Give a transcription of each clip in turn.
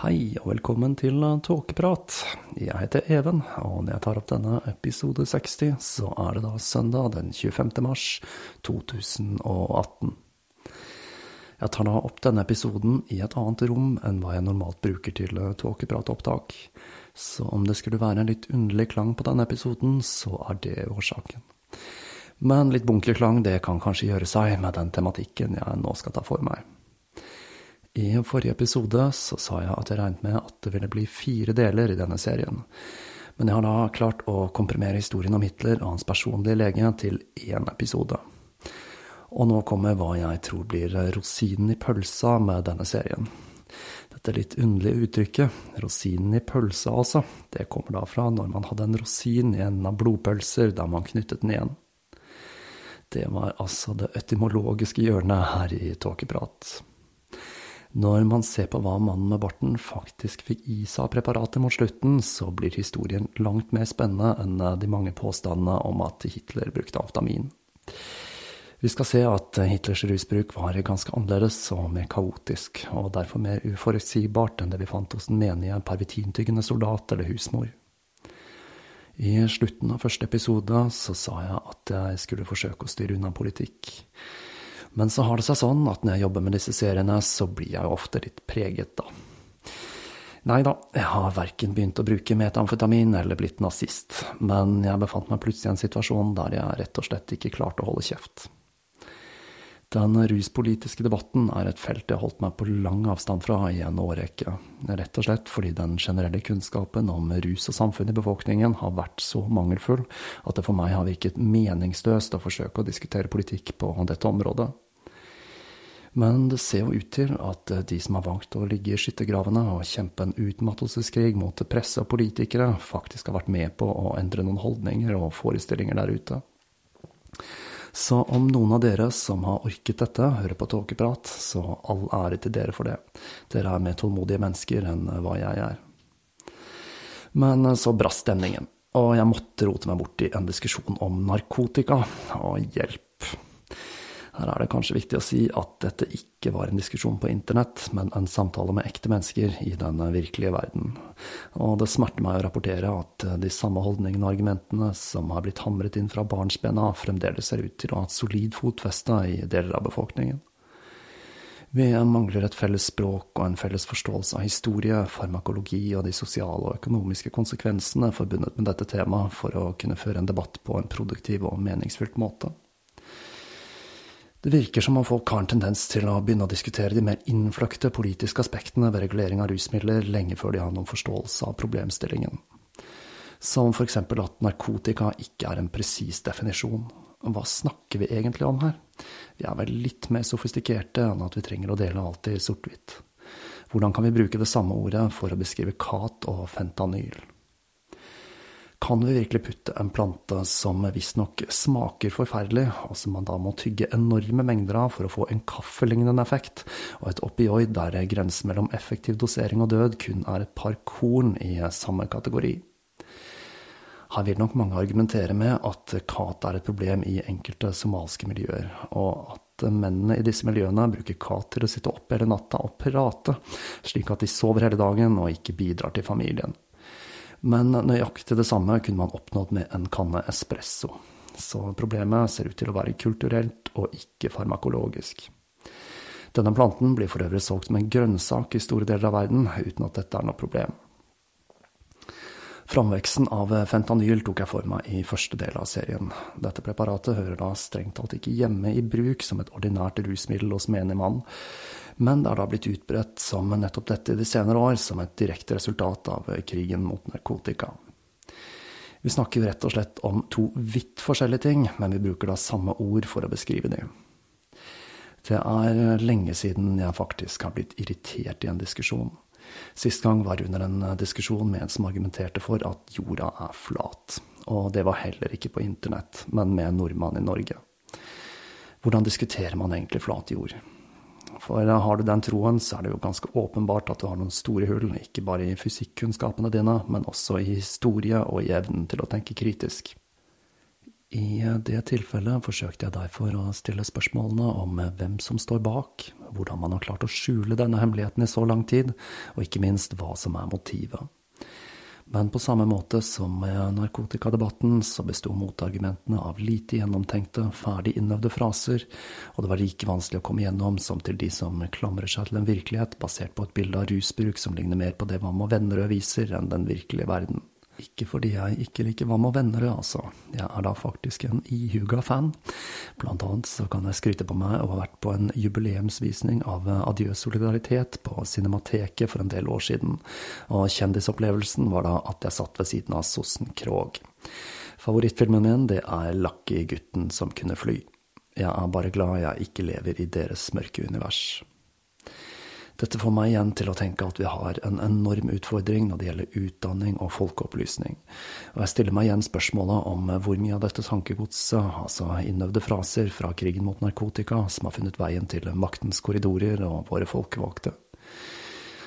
Hei og velkommen til Tåkeprat. Jeg heter Even, og når jeg tar opp denne episode 60, så er det da søndag den 25. mars 2018. Jeg tar da opp denne episoden i et annet rom enn hva jeg normalt bruker til tåkepratopptak, så om det skulle være en litt underlig klang på denne episoden, så er det årsaken. Men litt bunkerklang, det kan kanskje gjøre seg med den tematikken jeg nå skal ta for meg. I forrige episode så sa jeg at jeg regnet med at det ville bli fire deler i denne serien. Men jeg har da klart å komprimere historien om Hitler og hans personlige lege til én episode. Og nå kommer hva jeg tror blir rosinen i pølsa med denne serien. Dette litt underlige uttrykket, rosinen i pølsa altså, det kommer da fra når man hadde en rosin i enden av blodpølser da man knyttet den igjen. Det var altså det etymologiske hjørnet her i Tåkeprat. Når man ser på hva mannen med barten faktisk fikk i seg av preparatet mot slutten, så blir historien langt mer spennende enn de mange påstandene om at Hitler brukte amfetamin. Vi skal se at Hitlers rusbruk var ganske annerledes og mer kaotisk, og derfor mer uforutsigbart enn det vi fant hos den menige pervitintyggende soldat eller husmor. I slutten av første episode så sa jeg at jeg skulle forsøke å styre unna politikk. Men så har det seg sånn at når jeg jobber med disse seriene, så blir jeg jo ofte litt preget, da. Nei da, jeg har verken begynt å bruke metamfetamin eller blitt nazist, men jeg befant meg plutselig i en situasjon der jeg rett og slett ikke klarte å holde kjeft. Den ruspolitiske debatten er et felt jeg har holdt meg på lang avstand fra i en årrekke, rett og slett fordi den generelle kunnskapen om rus og samfunn i befolkningen har vært så mangelfull at det for meg har virket meningsløst å forsøke å diskutere politikk på dette området. Men det ser jo ut til at de som har valgt å ligge i skyttergravene og kjempe en utmattelseskrig mot presse og politikere, faktisk har vært med på å endre noen holdninger og forestillinger der ute. Så om noen av dere som har orket dette, hører på tåkeprat, så all ære til dere for det. Dere er mer tålmodige mennesker enn hva jeg er. Men så brast stemningen, og jeg måtte rote meg bort i en diskusjon om narkotika, og hjelp. Her er det kanskje viktig å si at dette ikke var en diskusjon på internett, men en samtale med ekte mennesker i den virkelige verden. Og det smerter meg å rapportere at de samme holdningene og argumentene som har blitt hamret inn fra barnsbena, fremdeles ser ut til å ha et solid fotfeste i deler av befolkningen. Vi mangler et felles språk og en felles forståelse av historie, farmakologi og de sosiale og økonomiske konsekvensene forbundet med dette temaet for å kunne føre en debatt på en produktiv og meningsfylt måte. Det virker som om folk har en tendens til å begynne å diskutere de mer innfløkte politiske aspektene ved regulering av rusmidler lenge før de har noen forståelse av problemstillingen. Som eksempel at narkotika ikke er en presis definisjon. Hva snakker vi egentlig om her? Vi er vel litt mer sofistikerte enn at vi trenger å dele alt i sort-hvitt. Hvordan kan vi bruke det samme ordet for å beskrive kat og fentanyl? Kan vi virkelig putte en plante som visstnok smaker forferdelig, og som man da må tygge enorme mengder av for å få en kaffelignende effekt, og et opioid der grensen mellom effektiv dosering og død kun er et par korn i samme kategori? Her vil nok mange argumentere med at kat er et problem i enkelte somalske miljøer, og at mennene i disse miljøene bruker kat til å sitte opp hele natta og prate, slik at de sover hele dagen og ikke bidrar til familien. Men nøyaktig det samme kunne man oppnådd med en kanne espresso. Så problemet ser ut til å være kulturelt og ikke farmakologisk. Denne planten blir for øvrig solgt som en grønnsak i store deler av verden, uten at dette er noe problem. Framveksten av fentanyl tok jeg for meg i første del av serien. Dette preparatet hører da strengt talt ikke hjemme i bruk som et ordinært rusmiddel hos menig mann, men det har da blitt utbredt som nettopp dette de senere år, som et direkte resultat av krigen mot narkotika. Vi snakker rett og slett om to vidt forskjellige ting, men vi bruker da samme ord for å beskrive dem. Det er lenge siden jeg faktisk har blitt irritert i en diskusjon. Sist gang var under en diskusjon med en som argumenterte for at jorda er flat. Og det var heller ikke på internett, men med en nordmann i Norge. Hvordan diskuterer man egentlig flat jord? For har du den troen, så er det jo ganske åpenbart at du har noen store hull, ikke bare i fysikkunnskapene dine, men også i historie og i evnen til å tenke kritisk. I det tilfellet forsøkte jeg derfor å stille spørsmålene om hvem som står bak, hvordan man har klart å skjule denne hemmeligheten i så lang tid, og ikke minst hva som er motivet. Men på samme måte som med narkotikadebatten, så besto motargumentene av lite gjennomtenkte, ferdig innøvde fraser, og det var like vanskelig å komme gjennom som til de som klamrer seg til en virkelighet basert på et bilde av rusbruk som ligner mer på det Vam og Vennerød viser, enn den virkelige verden. Ikke fordi jeg ikke liker Hva med venner, altså. Jeg er da faktisk en ihuga fan. Blant annet så kan jeg skryte på meg å ha vært på en jubileumsvisning av Adjø solidaritet på Cinemateket for en del år siden, og kjendisopplevelsen var da at jeg satt ved siden av Sossen Krog. Favorittfilmen min, det er Lucky gutten som kunne fly. Jeg er bare glad jeg ikke lever i deres mørke univers. Dette får meg igjen til å tenke at vi har en enorm utfordring når det gjelder utdanning og folkeopplysning, og jeg stiller meg igjen spørsmålet om hvor mye av dette tankegodset, altså innøvde fraser fra krigen mot narkotika, som har funnet veien til maktens korridorer og våre folkevalgte.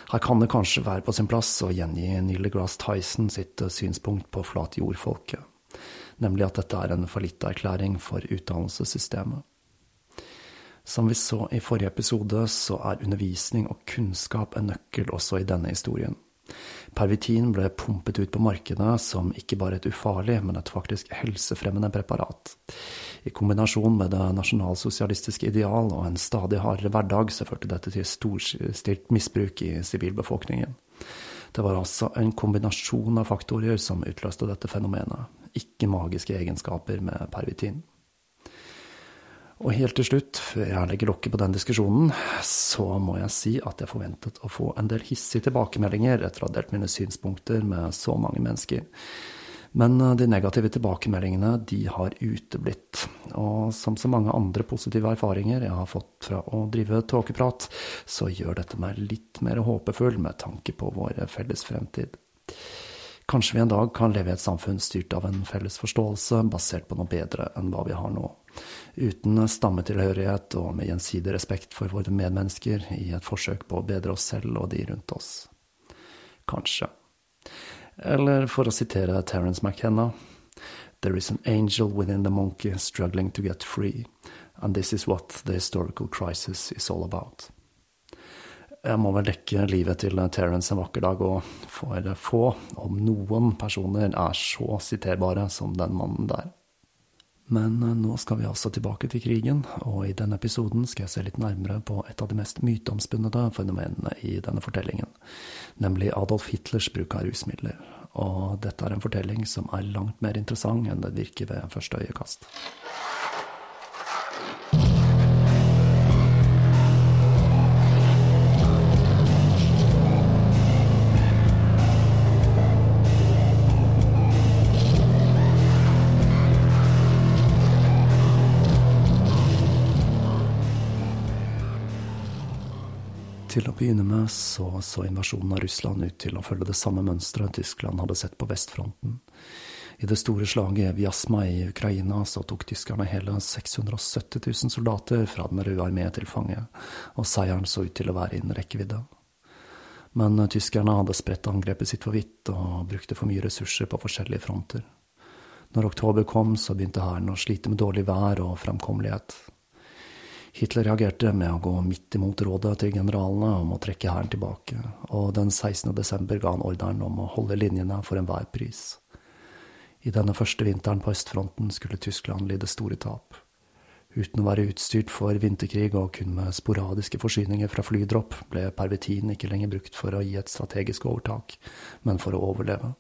Her kan det kanskje være på sin plass å gjengi Neil deGrasse Tyson sitt synspunkt på flat jord-folket, nemlig at dette er en fallitterklæring for utdannelsessystemet. Som vi så i forrige episode, så er undervisning og kunnskap en nøkkel også i denne historien. Pervitin ble pumpet ut på markedet som ikke bare et ufarlig, men et faktisk helsefremmende preparat. I kombinasjon med det nasjonalsosialistiske ideal og en stadig hardere hverdag, så førte dette til storstilt misbruk i sivilbefolkningen. Det var altså en kombinasjon av faktorer som utløste dette fenomenet, ikke magiske egenskaper med pervitin. Og helt til slutt, før jeg legger lokket på den diskusjonen, så må jeg si at jeg forventet å få en del hissige tilbakemeldinger etter å ha delt mine synspunkter med så mange mennesker. Men eh, de negative tilbakemeldingene, de har uteblitt. Og som så mange andre positive erfaringer jeg har fått fra å drive tåkeprat, så gjør dette meg litt mer håpefull med tanke på vår felles fremtid. Kanskje vi en dag kan leve i et samfunn styrt av en felles forståelse, basert på noe bedre enn hva vi har nå. Uten stammetilhørighet og med gjensidig respekt for våre medmennesker i et forsøk på å bedre oss selv og de rundt oss. Kanskje. Eller for å sitere Terence McKenna, There is an angel within the monkey struggling to get free, and this is what the historical crisis is all about. Jeg må vel dekke livet til Terence en vakker dag, og for få, om noen personer, er så siterbare som den mannen der. Men eh, nå skal vi altså tilbake til krigen, og i denne episoden skal jeg se litt nærmere på et av de mest myteomspunnede fenomenene i denne fortellingen, nemlig Adolf Hitlers bruk av rusmidler. Og dette er en fortelling som er langt mer interessant enn det virker ved første øyekast. Til å begynne med så, så invasjonen av Russland ut til å følge det samme mønsteret Tyskland hadde sett på vestfronten. I det store slaget Viasma i Ukraina så tok tyskerne hele 670 000 soldater fra Den røde armé til fange, og seieren så ut til å være innen rekkevidde. Men tyskerne hadde spredt angrepet sitt for vidt og brukte for mye ressurser på forskjellige fronter. Når oktober kom, så begynte hæren å slite med dårlig vær og framkommelighet. Hitler reagerte med å gå midt imot rådet til generalene om å trekke hæren tilbake, og den 16. desember ga han ordren om å holde linjene for enhver pris. I denne første vinteren på østfronten skulle Tyskland lide store tap. Uten å være utstyrt for vinterkrig og kun med sporadiske forsyninger fra flydropp, ble pervitin ikke lenger brukt for å gi et strategisk overtak, men for å overleve.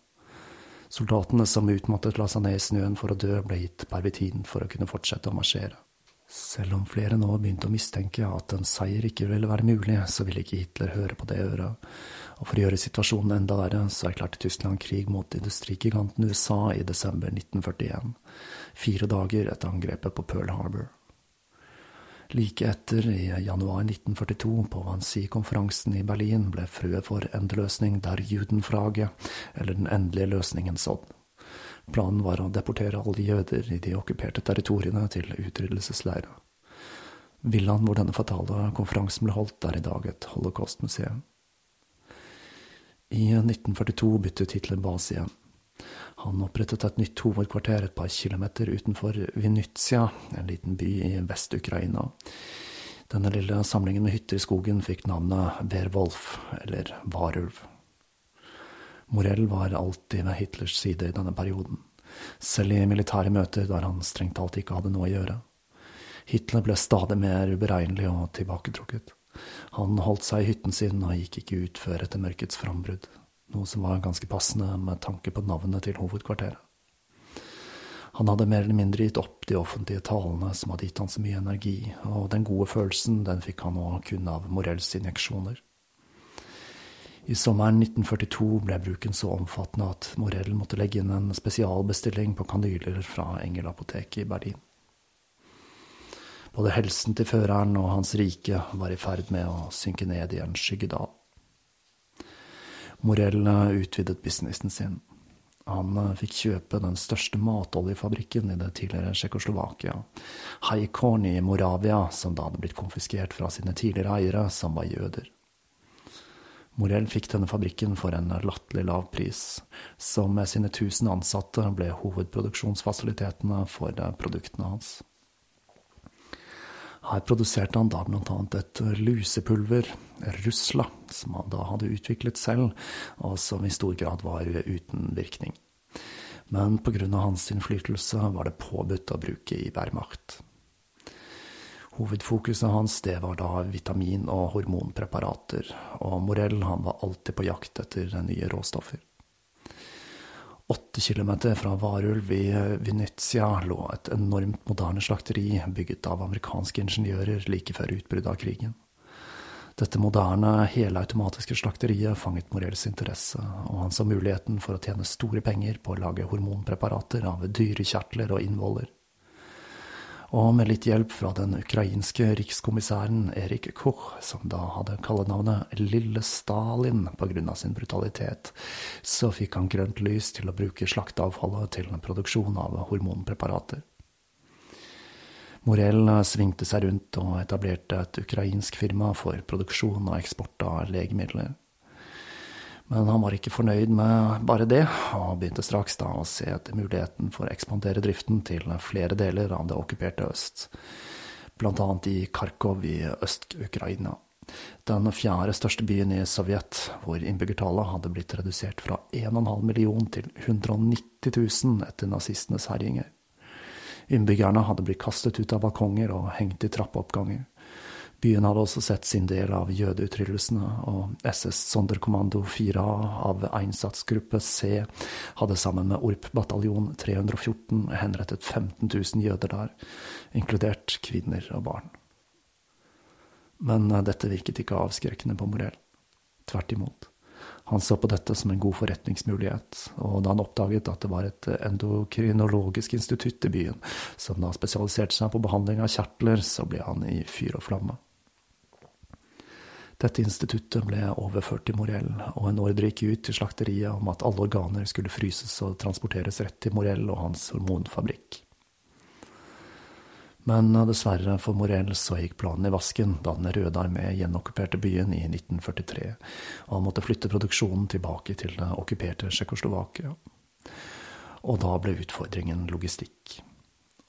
Soldatene som utmattet la seg ned i snøen for å dø, ble gitt pervitin for å kunne fortsette å marsjere. Selv om flere nå begynte å mistenke at en seier ikke ville være mulig, så ville ikke Hitler høre på det øret. Og for å gjøre situasjonen enda verre, så erklærte Tyskland krig mot industrigiganten USA i desember 1941, fire dager etter angrepet på Pearl Harbor. Like etter, i januar 1942, på Wannsee-konferansen i Berlin, ble frøet for endeløsning der Judenfrage, eller den endelige løsningen, sådd. Planen var å deportere alle jøder i de okkuperte territoriene til utryddelsesleirer. Villaen hvor denne fatale konferansen ble holdt, er i dag et holocaustmuseum. I 1942 byttet Hitler base igjen. Han opprettet et nytt hovedkvarter et par kilometer utenfor Vinytsia, en liten by i Vest-Ukraina. Denne lille samlingen med hytter i skogen fikk navnet Werwolf, eller Varulv. Morell var alltid ved Hitlers side i denne perioden, selv i militære møter der han strengt talt ikke hadde noe å gjøre. Hitler ble stadig mer uberegnelig og tilbaketrukket. Han holdt seg i hytten sin og gikk ikke ut før etter mørkets frambrudd, noe som var ganske passende med tanke på navnet til hovedkvarteret. Han hadde mer eller mindre gitt opp de offentlige talene som hadde gitt han så mye energi, og den gode følelsen den fikk han nå kun av Morells injeksjoner. I sommeren 1942 ble bruken så omfattende at Morell måtte legge inn en spesialbestilling på kanyler fra Engel apotek i Berlin. Både helsen til føreren og hans rike var i ferd med å synke ned i en skyggedal. Morell utvidet businessen sin. Han fikk kjøpe den største matoljefabrikken i det tidligere Tsjekkoslovakia, Haikorn i Moravia, som da hadde blitt konfiskert fra sine tidligere eiere, som var jøder. Morell fikk denne fabrikken for en latterlig lav pris, som med sine tusen ansatte ble hovedproduksjonsfasilitetene for produktene hans. Her produserte han da annet et lusepulver, Rusla, som han da hadde utviklet selv, og som i stor grad var uten virkning. Men av hans innflytelse var det påbudt å bruke i Wehrmacht. Hovedfokuset hans det var da vitamin- og hormonpreparater, og Morell han var alltid på jakt etter nye råstoffer. Åtte kilometer fra Varulv i Venezia lå et enormt moderne slakteri bygget av amerikanske ingeniører like før utbruddet av krigen. Dette moderne, helautomatiske slakteriet fanget Morells interesse, og han så muligheten for å tjene store penger på å lage hormonpreparater av dyrekjertler og innvoller. Og med litt hjelp fra den ukrainske rikskommissæren Erik Koch, som da hadde kallenavnet Lille Stalin pga. sin brutalitet, så fikk han grønt lys til å bruke slakteavfallet til produksjon av hormonpreparater. Morell svingte seg rundt og etablerte et ukrainsk firma for produksjon og eksport av legemidler. Men han var ikke fornøyd med bare det, og begynte straks da å se etter muligheten for å ekspandere driften til flere deler av det okkuperte øst, annet i Kharkov i Øst-Ukraina. Den fjerde største byen i Sovjet, hvor innbyggertallet hadde blitt redusert fra 1,5 million til 190 000 etter nazistenes herjinger. Innbyggerne hadde blitt kastet ut av balkonger og hengt i trappeoppganger. Byen hadde også sett sin del av jødeutryddelsene, og SS Sonderkommando 4A av Einsatzgruppe C hadde sammen med Orp bataljon 314 henrettet 15 000 jøder der, inkludert kvinner og barn. Men eh, dette virket ikke avskrekkende på Morell. Tvert imot. Han så på dette som en god forretningsmulighet, og da han oppdaget at det var et endokrinologisk institutt i byen som da spesialiserte seg på behandling av kjertler, så ble han i fyr og flamme. Dette instituttet ble overført til Morell, og en ordre gikk ut til slakteriet om at alle organer skulle fryses og transporteres rett til Morell og hans hormonfabrikk. Men dessverre for Morell så gikk planen i vasken da Den røde armé gjenokkuperte byen i 1943, og han måtte flytte produksjonen tilbake til det okkuperte Tsjekkoslovakia. Og da ble utfordringen logistikk.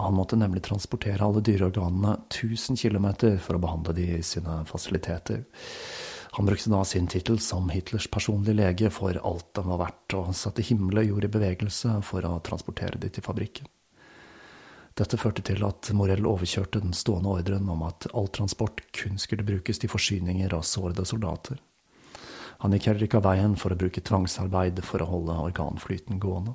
Han måtte nemlig transportere alle dyreorganene 1000 km for å behandle de i sine fasiliteter. Han brukte da sin tittel som Hitlers personlige lege for alt den var verdt, og satte himmel og jord i bevegelse for å transportere de til fabrikken. Dette førte til at Morell overkjørte den stående ordren om at all transport kun skulle brukes til forsyninger av sårede soldater. Han gikk heller ikke av veien for å bruke tvangsarbeid for å holde organflyten gående.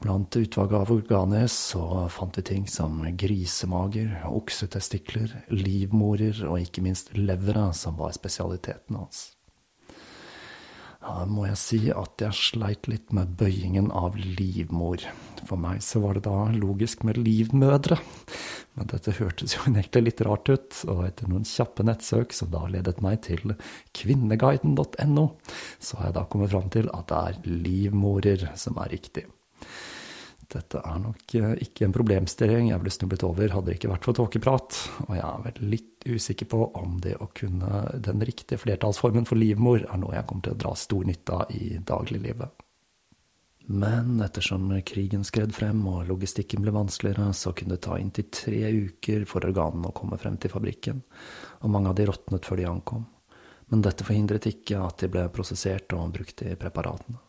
Blant utvalget av organer så fant vi ting som grisemager, oksetestikler, livmorer og ikke minst levra, som var spesialiteten hans. Her må jeg si at jeg sleit litt med bøyingen av livmor. For meg så var det da logisk med livmødre. Men dette hørtes jo egentlig litt rart ut, og etter noen kjappe nettsøk som da ledet meg til kvinneguiden.no, så har jeg da kommet fram til at det er livmorer som er riktig. Dette er nok eh, ikke en problemstilling jeg ville snublet over hadde det ikke vært for tåkeprat, og jeg er vel litt usikker på om det å kunne den riktige flertallsformen for livmor er noe jeg kommer til å dra stor nytte av i dagliglivet. Men ettersom krigen skred frem og logistikken ble vanskeligere, så kunne det ta inntil tre uker for organene å komme frem til fabrikken, og mange av de råtnet før de ankom. Men dette forhindret ikke at de ble prosessert og brukt i preparatene.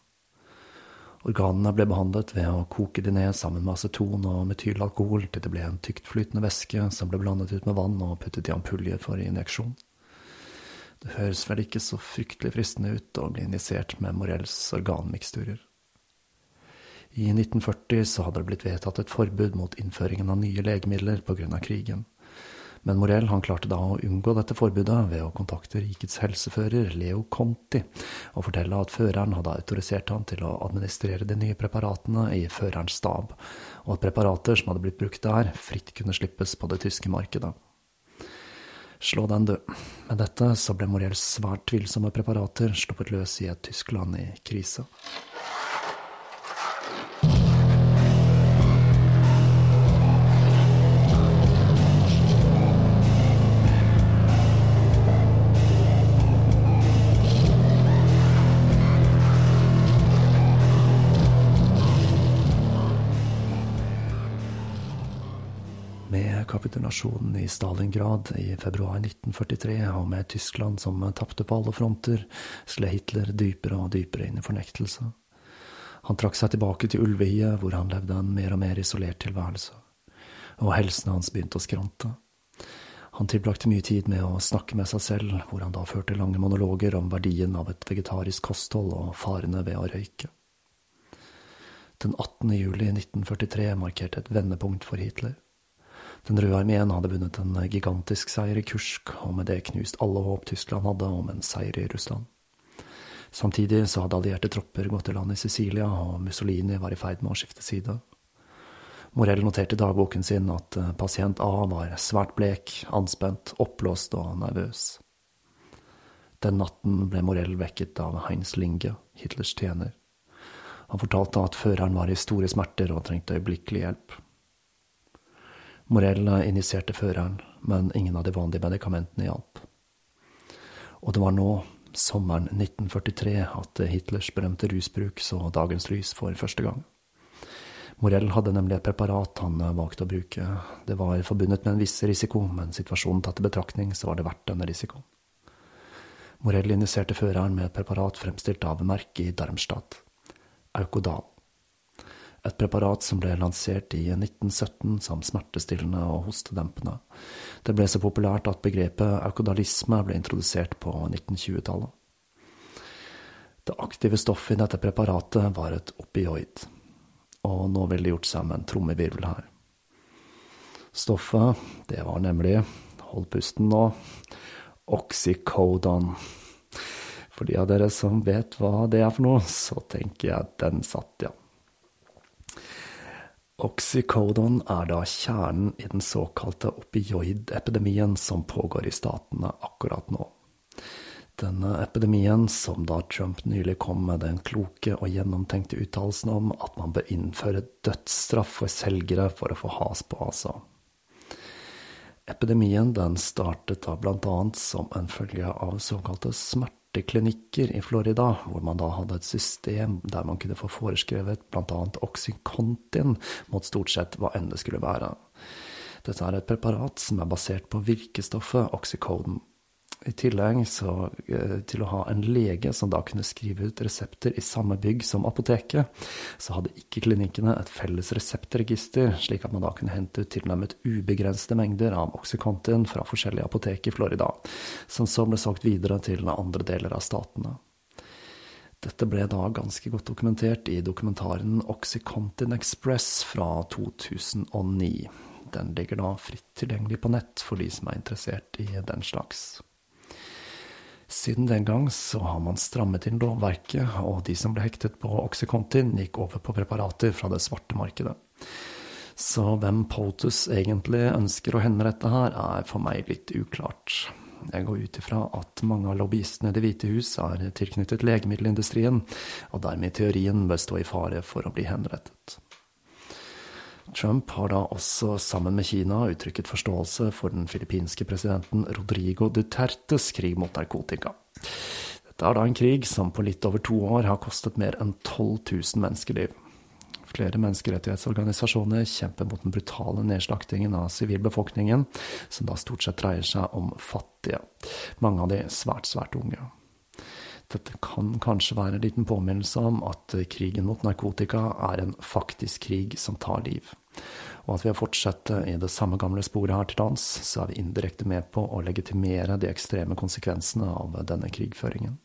Organene ble behandlet ved å koke de ned sammen med aceton og metylalkohol til det ble en tyktflytende væske som ble blandet ut med vann og puttet i ampuljer for injeksjon. Det høres vel ikke så fryktelig fristende ut å bli injisert med Morells organmiksturer. I 1940 så hadde det blitt vedtatt et forbud mot innføringen av nye legemidler av krigen. Men Morell han klarte da å unngå dette forbudet ved å kontakte rikets helsefører, Leo Conti, og fortelle at føreren hadde autorisert han til å administrere de nye preparatene i førerens stab, og at preparater som hadde blitt brukt der, fritt kunne slippes på det tyske markedet. Slå den, du. Med dette så ble Morells svært tvilsomme preparater sluppet løs i et Tyskland i krise. Kapitulasjonen i Stalingrad i februar 1943, og med Tyskland som tapte på alle fronter, skled Hitler dypere og dypere inn i fornektelse. Han trakk seg tilbake til Ulvehiet, hvor han levde en mer og mer isolert tilværelse. Og helsen hans begynte å skrante. Han tilbrakte mye tid med å snakke med seg selv, hvor han da førte lange monologer om verdien av et vegetarisk kosthold og farene ved å røyke. Den 18. juli 1943 markerte et vendepunkt for Hitler. Den røde armeen hadde vunnet en gigantisk seier i Kursk, og med det knust alle håp Tyskland hadde om en seier i Russland. Samtidig så hadde allierte tropper gått til land i Sicilia, og Mussolini var i ferd med å skifte side. Morell noterte i dagboken sin at eh, pasient A var svært blek, anspent, oppblåst og nervøs. Den natten ble Morell vekket av Heinz Linge, Hitlers tjener. Han fortalte at føreren var i store smerter og trengte øyeblikkelig hjelp. Morell injiserte føreren, men ingen av de vanlige medikamentene hjalp. Og det var nå, sommeren 1943, at Hitlers berømte rusbruk så dagens lys for første gang. Morell hadde nemlig et preparat han valgte å bruke. Det var forbundet med en viss risiko, men situasjonen tatt i betraktning, så var det verdt denne risikoen. Morell injiserte føreren med et preparat fremstilt av merket i Darmstadt, Aukodal. Et preparat som ble lansert i 1917 som smertestillende og hostedempende. Det ble så populært at begrepet aukodalisme ble introdusert på 1920-tallet. Det aktive stoffet i dette preparatet var et opioid, og nå ville det gjort seg med en trommevirvel her. Stoffet, det var nemlig, hold pusten nå, oxycodon. For de av dere som vet hva det er for noe, så tenker jeg at den satt, ja. Oxycodon er da kjernen i den såkalte opioidepidemien som pågår i statene akkurat nå. Denne epidemien, som da Trump nylig kom med den kloke og gjennomtenkte uttalelsen om at man bør innføre dødsstraff for selgere for å få has på, altså. Epidemien den startet da annet som en følge av såkalte smerteklinikker i Florida, hvor man da hadde et system der man kunne få foreskrevet annet Oxycontin mot stort sett hva enn det skulle være. Dette er et preparat som er basert på virkestoffet oxycodon, i tillegg så, eh, til å ha en lege som da kunne skrive ut resepter i samme bygg som apoteket, så hadde ikke klinikkene et felles reseptregister, slik at man da kunne hente ut tilnærmet ubegrensede mengder av Oxycontin fra forskjellige apotek i Florida, som så ble solgt videre til andre deler av statene. Dette ble da ganske godt dokumentert i dokumentaren Oxycontin Express fra 2009. Den ligger da fritt tilgjengelig på nett for de som er interessert i den slags. Siden den gang så har man strammet inn lovverket, og de som ble hektet på Oxycontin, gikk over på preparater fra det svarte markedet. Så hvem POTUS egentlig ønsker å henrette her, er for meg litt uklart. Jeg går ut ifra at mange av lobbyistene i Det hvite hus er tilknyttet legemiddelindustrien, og dermed i teorien bør stå i fare for å bli henrettet. Trump har da også, sammen med Kina, uttrykket forståelse for den filippinske presidenten Rodrigo Dutertes krig mot narkotika. Dette er da en krig som på litt over to år har kostet mer enn 12 000 menneskeliv. Flere menneskerettighetsorganisasjoner kjemper mot den brutale nedslaktingen av sivilbefolkningen, som da stort sett dreier seg om fattige, mange av de svært, svært unge. Dette kan kanskje være en liten påminnelse om at krigen mot narkotika er en faktisk krig som tar liv. Og at ved å fortsette i det samme gamle sporet her til lands, så er vi indirekte med på å legitimere de ekstreme konsekvensene av denne krigføringen.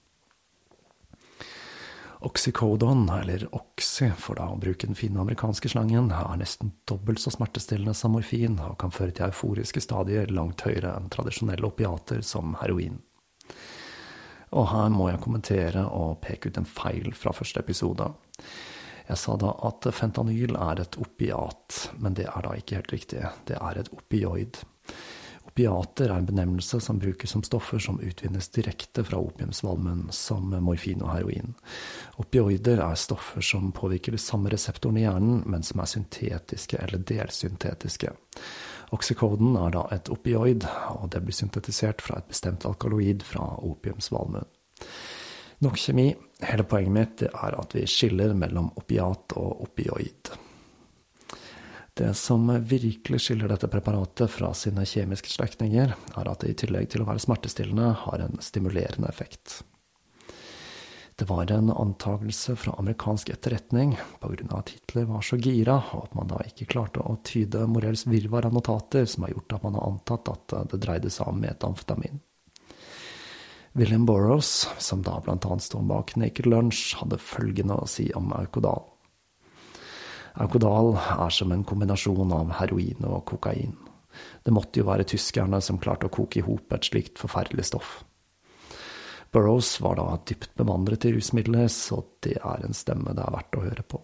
Oxycodon, eller Oxy, for da å bruke den fine amerikanske slangen, er nesten dobbelt så smertestillende som morfin og kan føre til euforiske stadier langt høyere enn tradisjonelle opiater som heroin. Og her må jeg kommentere og peke ut en feil fra første episode. Jeg sa da at fentanyl er et opiat, men det er da ikke helt riktig. Det er et opioid. Opiater er en benevnelse som brukes som stoffer som utvinnes direkte fra opiumsvalmen, som morfin og heroin. Opioider er stoffer som påvirker de samme reseptorene i hjernen, men som er syntetiske eller delsyntetiske. Oxycoden er da et opioid, og det blir syntetisert fra et bestemt alkaloid fra opiumsvalmuen. Nok kjemi. Hele poenget mitt er at vi skiller mellom opiat og opioid. Det som virkelig skiller dette preparatet fra sine kjemiske slektninger, er at det i tillegg til å være smertestillende, har en stimulerende effekt. Det var en antakelse fra amerikansk etterretning pga. at Hitler var så gira, og at man da ikke klarte å tyde Morells virvar av notater, som har gjort at man har antatt at det dreide seg om metamfetamin. William Burroughs, som da annet sto bak Naked Lunch, hadde følgende å si om Aukodal. Aukodal er som en kombinasjon av heroin og kokain. Det måtte jo være tyskerne som klarte å koke i hop et slikt forferdelig stoff. Burroughs var da dypt bevandret i rusmidler, så det er en stemme det er verdt å høre på.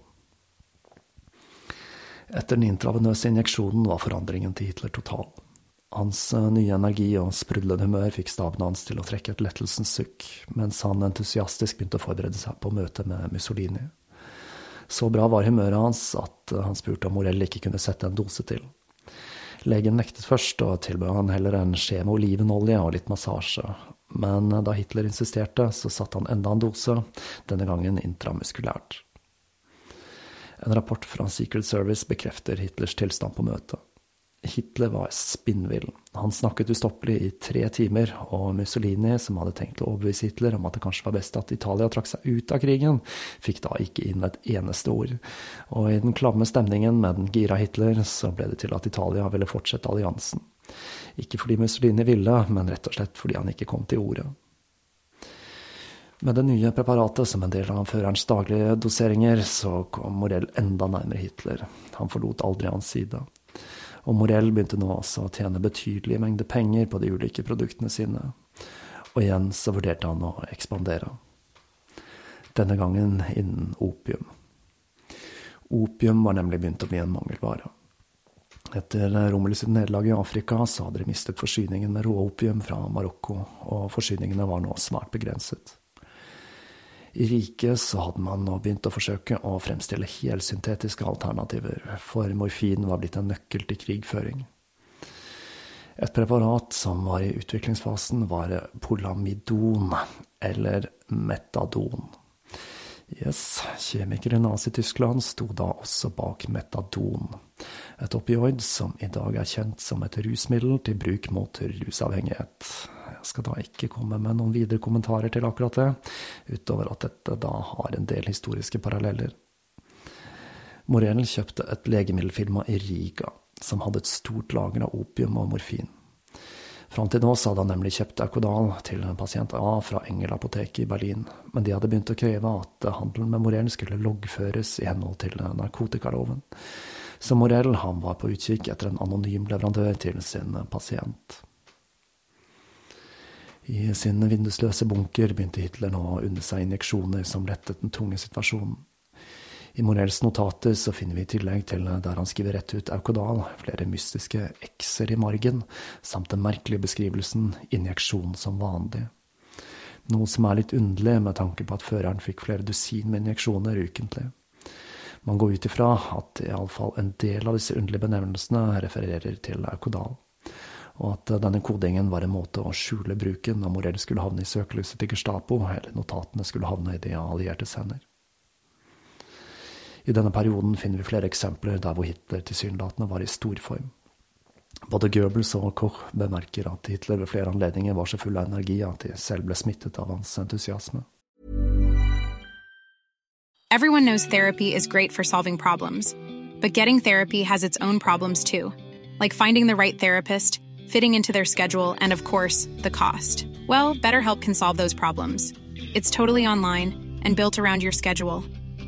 Etter den intravenøse injeksjonen var forandringen til Hitler total. Hans eh, nye energi og sprudlende humør fikk staben hans til å trekke et lettelsens sukk, mens han entusiastisk begynte å forberede seg på møtet med Mussolini. Så bra var humøret hans at eh, han spurte om Morell ikke kunne sette en dose til. Legen nektet først, og tilbød han heller en skje med olivenolje og litt massasje, Men da Hitler insisterte, så satte han enda en dose, denne gangen intramuskulært. En rapport fra Secret Service bekrefter Hitlers tilstand på møtet. Hitler var spinnvill. Han snakket ustoppelig i tre timer, og Mussolini, som hadde tenkt å overbevise Hitler om at det kanskje var best at Italia trakk seg ut av krigen, fikk da ikke inn et eneste ord. Og i den klamme stemningen med den gira Hitler, så ble det til at Italia ville fortsette alliansen. Ikke fordi Mussolini ville, men rett og slett fordi han ikke kom til orde. Med det nye preparatet som en del av førerens daglige doseringer, så kom Morell enda nærmere Hitler. Han forlot aldri hans side og Morell begynte nå også å tjene betydelige mengder penger på de ulike produktene sine, og igjen så vurderte han å ekspandere. Denne gangen innen opium. Opium var nemlig begynt å bli en mangelvare. Etter Romerlis nederlag i Afrika så hadde de mistet forsyningen med råopium fra Marokko, og forsyningene var nå svært begrenset. I riket så hadde man nå begynt å forsøke å fremstille helsyntetiske alternativer, for morfin var blitt en nøkkel til krigføring. Et preparat som var i utviklingsfasen, var polamidon, eller metadon. Yes, kjemikere i Nazi-Tyskland sto da også bak metadon, et opioid som i dag er kjent som et rusmiddel til bruk mot rusavhengighet. Jeg skal da ikke komme med noen videre kommentarer til akkurat det, utover at dette da har en del historiske paralleller. Morell kjøpte et legemiddelfirma i Riga, som hadde et stort lager av opium og morfin. Fram til nå hadde han nemlig kjøpt Aukodal til pasient A fra Engel apotek i Berlin, men de hadde begynt å kreve at handelen med Morell skulle loggføres i henhold til narkotikaloven. Så Morell han var på utkikk etter en anonym leverandør til sin pasient. I sin vindusløse bunker begynte Hitler nå å unne seg injeksjoner som lettet den tunge situasjonen. I Morells notater så finner vi i tillegg til der han skriver rett ut Aukodal, flere mystiske x-er i margen, samt den merkelige beskrivelsen injeksjon som vanlig. Noe som er litt underlig med tanke på at føreren fikk flere dusin med injeksjoner ukentlig. Man går ut ifra at iallfall en del av disse underlige benevnelsene refererer til Aukodal og at denne kodingen var en måte å skjule bruken når Morell skulle havne i søkelyset til Gestapo, eller notatene skulle havne i de alliertes hender. I denne perioden finner vi flere eksempler der hvor Hitler tilsynelatende var i storform. Både Goebbels og Koch bemerker at Hitler ved flere anledninger var så full av energi at de selv ble smittet av hans entusiasme. Everyone knows therapy is great for solving problems, but getting therapy has its own problems too, like finding the right therapist, fitting into their schedule, and of course, the cost. Well, BetterHelp can solve those problems. It's totally online and built around your schedule.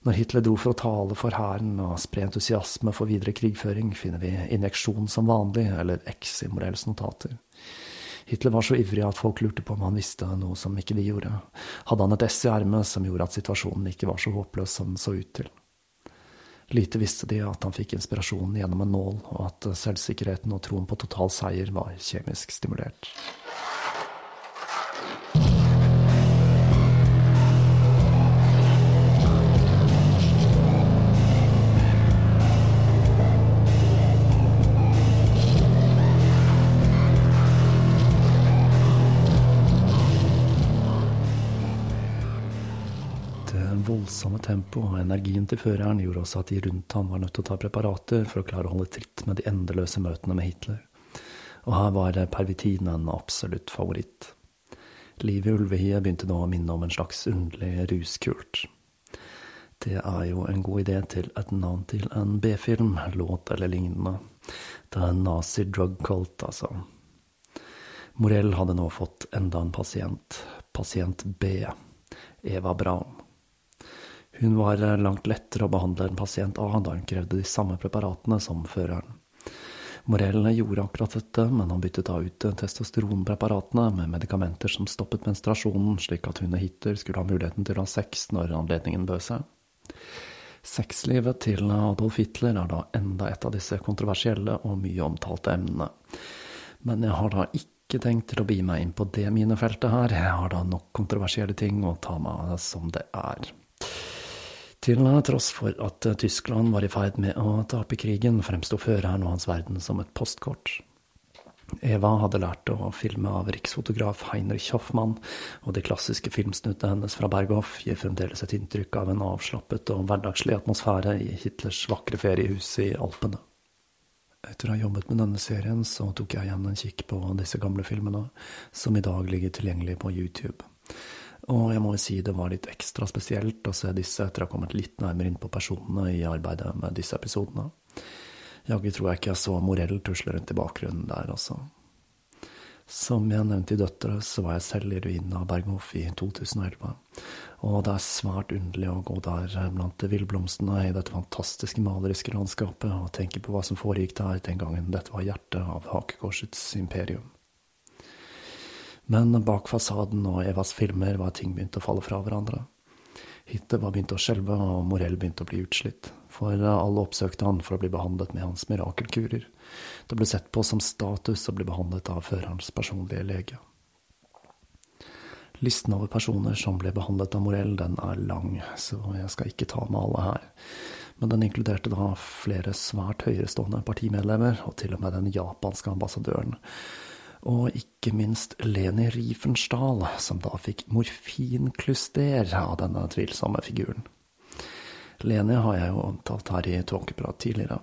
Når Hitler dro for å tale for hæren og spre entusiasme for videre krigføring, finner vi injeksjon som vanlig, eller X i Morells notater. Hitler var så ivrig at folk lurte på om han visste noe som ikke vi gjorde. Hadde han et ess i ermet som gjorde at situasjonen ikke var så håpløs som den så ut til? Lite visste de at han fikk inspirasjonen gjennom en nål, og at selvsikkerheten og troen på total seier var kjemisk stimulert. Voldsomme tempoet og energien til føreren gjorde også at de rundt ham var nødt til å ta preparater for å klare å holde tritt med de endeløse møtene med Hitler. Og her var pervitin en absolutt favoritt. Livet i ulvehiet begynte nå å minne om en slags underlig ruskult. Det er jo en god idé til et navn til en B-film, låt eller lignende. Det er Nazi Drug Cult, altså. Morell hadde nå fått enda en pasient, pasient B, Eva Braun. Hun var langt lettere å behandle enn pasient A, da hun krevde de samme preparatene som føreren. Morell gjorde akkurat dette, men han byttet da ut testosteronpreparatene med medikamenter som stoppet menstruasjonen, slik at hun og Hitler skulle ha muligheten til å ha sex når anledningen bød seg. Sexlivet til Adolf Hitler er da enda et av disse kontroversielle og mye omtalte emnene. Men jeg har da ikke tenkt til å bi meg inn på det minefeltet her, jeg har da nok kontroversielle ting å ta meg som det er. Til tross for at Tyskland var i ferd med å tape krigen, fremsto føreren og hans verden som et postkort. Eva hadde lært å filme av riksfotograf Heinrich Hoffmann, og de klassiske filmsnuttene hennes fra Berghoff gir fremdeles et inntrykk av en avslappet og hverdagslig atmosfære i Hitlers vakre feriehus i Alpene. Etter å ha jobbet med denne serien, så tok jeg igjen en kikk på disse gamle filmene, som i dag ligger tilgjengelig på YouTube. Og jeg må jo si det var litt ekstra spesielt å se disse etter å ha kommet litt nærmere inn på personene i arbeidet med disse episodene. Jaggu tror jeg ikke jeg så Morell tusle rundt i bakgrunnen der, altså. Som jeg nevnte i Døtre, så var jeg selv i ruinen av Berghof i 2011. Og det er svært underlig å gå der blant villblomstene i dette fantastiske maleriske landskapet og tenke på hva som foregikk der den gangen dette var hjertet av hakekorsets imperium. Men bak fasaden og Evas filmer var ting begynt å falle fra hverandre. Hittet var begynt å skjelve, og Morell begynte å bli utslitt, for alle oppsøkte han for å bli behandlet med hans mirakelkurer. Det ble sett på som status å bli behandlet av førerens personlige lege. Listen over personer som ble behandlet av Morell, den er lang, så jeg skal ikke ta med alle her. Men den inkluderte da flere svært høyerestående partimedlemmer, og til og med den japanske ambassadøren, og ikke minst Leni Riefenstahl, som da fikk morfinkluster av denne tvilsomme figuren. Leni har jeg jo omtalt her i Tåkeprat tidligere.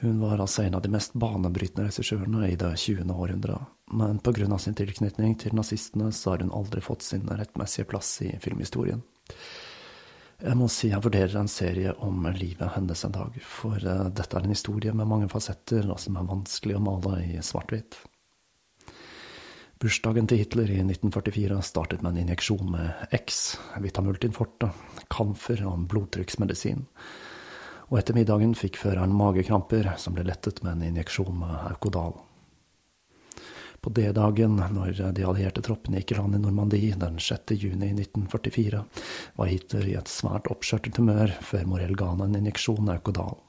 Hun var altså en av de mest banebrytende regissørene i det 20. århundret, men av sin tilknytning til nazistene så har hun aldri fått sin rettmessige plass i filmhistorien. Jeg må si jeg vurderer en serie om livet hennes en dag, for eh, dette er en historie med mange fasetter, og som er vanskelig å male i svart-hvitt. Bursdagen til Hitler i 1944 startet med en injeksjon med X, Vitamultin forte, kamfer og en blodtrykksmedisin. Og etter middagen fikk føreren magekramper, som ble lettet med en injeksjon med Aukodal. På D-dagen, når de allierte troppene gikk i land i Normandie den 6. juni 1944, var Hitler i et svært oppskjørtet humør før Morell ga han en injeksjon Aukodal.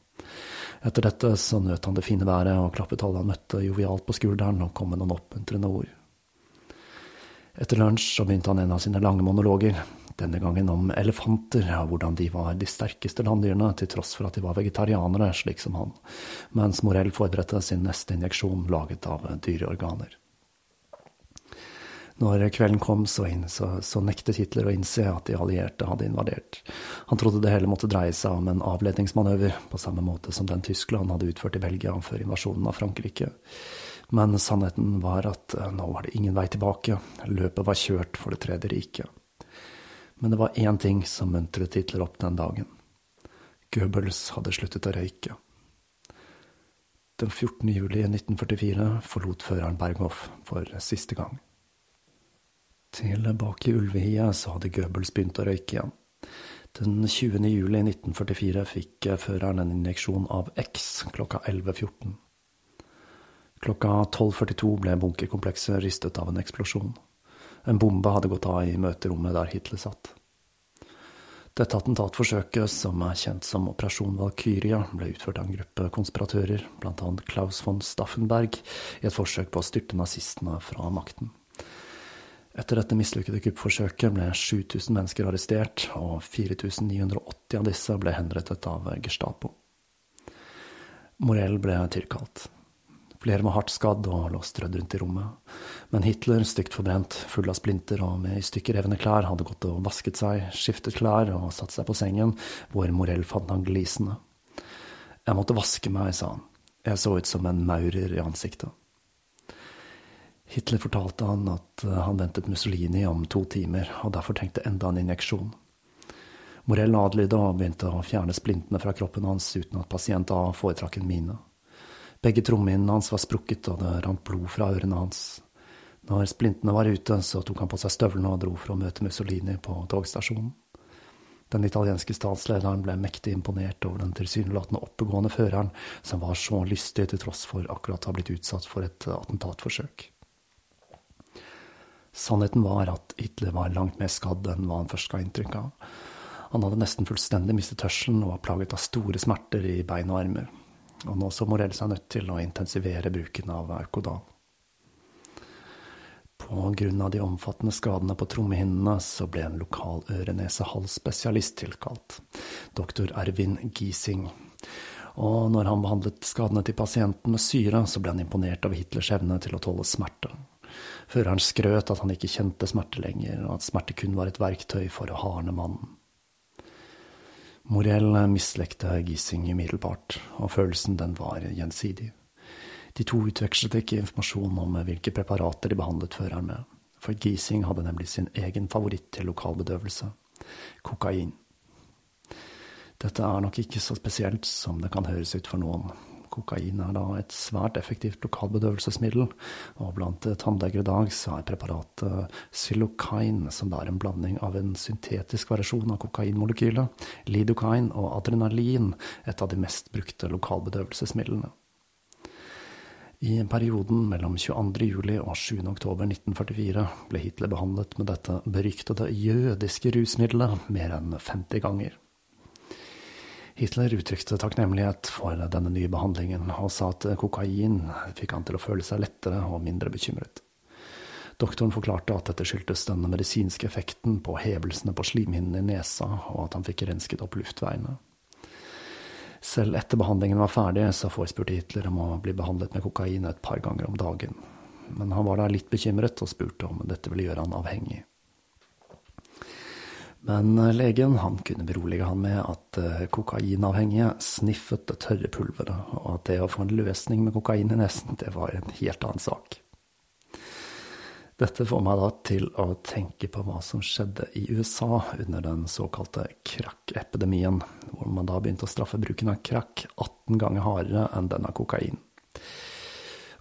Etter dette så nøt han det fine været og klappet alle han møtte jovialt på skulderen og kom med noen oppmuntrende ord. Etter lunsj så begynte han en av sine lange monologer, denne gangen om elefanter og hvordan de var de sterkeste landdyrene, til tross for at de var vegetarianere, slik som han, mens Morell forberedte sin neste injeksjon laget av dyreorganer. Når kvelden kom, så, inn, så, så, nektet Hitler å innse at de allierte hadde invadert. Han trodde det hele måtte dreie seg om en avledningsmanøver, på samme måte som den Tyskland hadde utført i Belgia før invasjonen av Frankrike. Men sannheten var at eh, nå var det ingen vei tilbake, løpet var kjørt for Det tredje riket. Men det var én ting som muntret Hitler opp den dagen. Goebbels hadde sluttet å røyke. Den 14. juli 1944 forlot føreren Berghoff for siste gang. Tilbake i Ulvehiet så hadde Goebbels begynt å røyke igjen. Den 20. juli 1944 fikk føreren en injeksjon av X klokka 11.14. Klokka 12.42 ble bunkerkomplekset ristet av en eksplosjon. En bombe hadde gått av i møterommet der Hitler satt. Dette attentatforsøket, som er kjent som Operasjon Valkyria, ble utført av en gruppe konspiratører, annet Klaus von Staffenberg, i et forsøk på å styrte nazistene fra makten. Etter dette mislykkede kuppforsøket ble 7000 mennesker arrestert, og 4980 av disse ble henrettet av Gestapo. Morell ble tilkalt. Flere var hardt skadd og lå strødd rundt i rommet. Men Hitler, stygt forbrent, full av splinter og med i stykker revne klær, hadde gått og vasket seg, skiftet klær og satt seg på sengen, hvor Morell fant han glisende. Jeg måtte vaske meg, sa han. Jeg så ut som en maurer i ansiktet. Hitler fortalte han at han ventet Mussolini om to timer, og derfor trengte enda en injeksjon. Morell adlydde og begynte å fjerne splintene fra kroppen hans uten at pasient A foretrakk en mine. Begge trommehinnene hans var sprukket, og det rant blod fra ørene hans. Når splintene var ute, så tok han på seg støvlene og dro for å møte Mussolini på togstasjonen. Den italienske statslederen ble mektig imponert over den tilsynelatende oppegående føreren, som var så lystig til tross for akkurat å ha blitt utsatt for et attentatforsøk. Sannheten var at Hitler var langt mer skadd enn hva han først ga inntrykk av. Han hadde nesten fullstendig mistet hørselen og var plaget av store smerter i bein og armer. Og nå så Morell seg nødt til å intensivere bruken av Aukodal. På grunn av de omfattende skadene på trommehinnene så ble en lokal øre-nese-hals-spesialist tilkalt, doktor Ervin Giesing. Og når han behandlet skadene til pasienten med syre, så ble han imponert over Hitlers evne til å tåle smerte. Føreren skrøt at han ikke kjente smerte lenger, og at smerte kun var et verktøy for å hardne mannen. Morell mislikte Giesing umiddelbart, og følelsen den var gjensidig. De to utvekslet ikke informasjon om hvilke preparater de behandlet føreren med, for Gising hadde nemlig sin egen favoritt til lokalbedøvelse – kokain. Dette er nok ikke så spesielt som det kan høres ut for noen. Kokain er da et svært effektivt lokalbedøvelsesmiddel, og blant tannleger i dag så er preparatet xylokain, som da er en blanding av en syntetisk variasjon av kokainmolekylet, lidokain og adrenalin, et av de mest brukte lokalbedøvelsesmidlene. I perioden mellom 22. juli og 7. oktober 1944 ble Hitler behandlet med dette beryktede jødiske rusmiddelet mer enn 50 ganger. Hitler uttrykte takknemlighet for denne nye behandlingen, og sa at kokain fikk han til å føle seg lettere og mindre bekymret. Doktoren forklarte at dette skyldtes den medisinske effekten på hevelsene på slimhinnen i nesa, og at han fikk rensket opp luftveiene. Selv etter behandlingen var ferdig, så forespurte Hitler om å bli behandlet med kokain et par ganger om dagen. Men han var da litt bekymret og spurte om dette ville gjøre han avhengig. Men legen han kunne berolige han med at eh, kokainavhengige sniffet det tørre pulveret, og at det å få en løsning med kokain i nesen, det var en helt annen sak. Dette får meg da til å tenke på hva som skjedde i USA under den såkalte crack-epidemien, hvor man da begynte å straffe bruken av crack 18 ganger hardere enn den av kokain.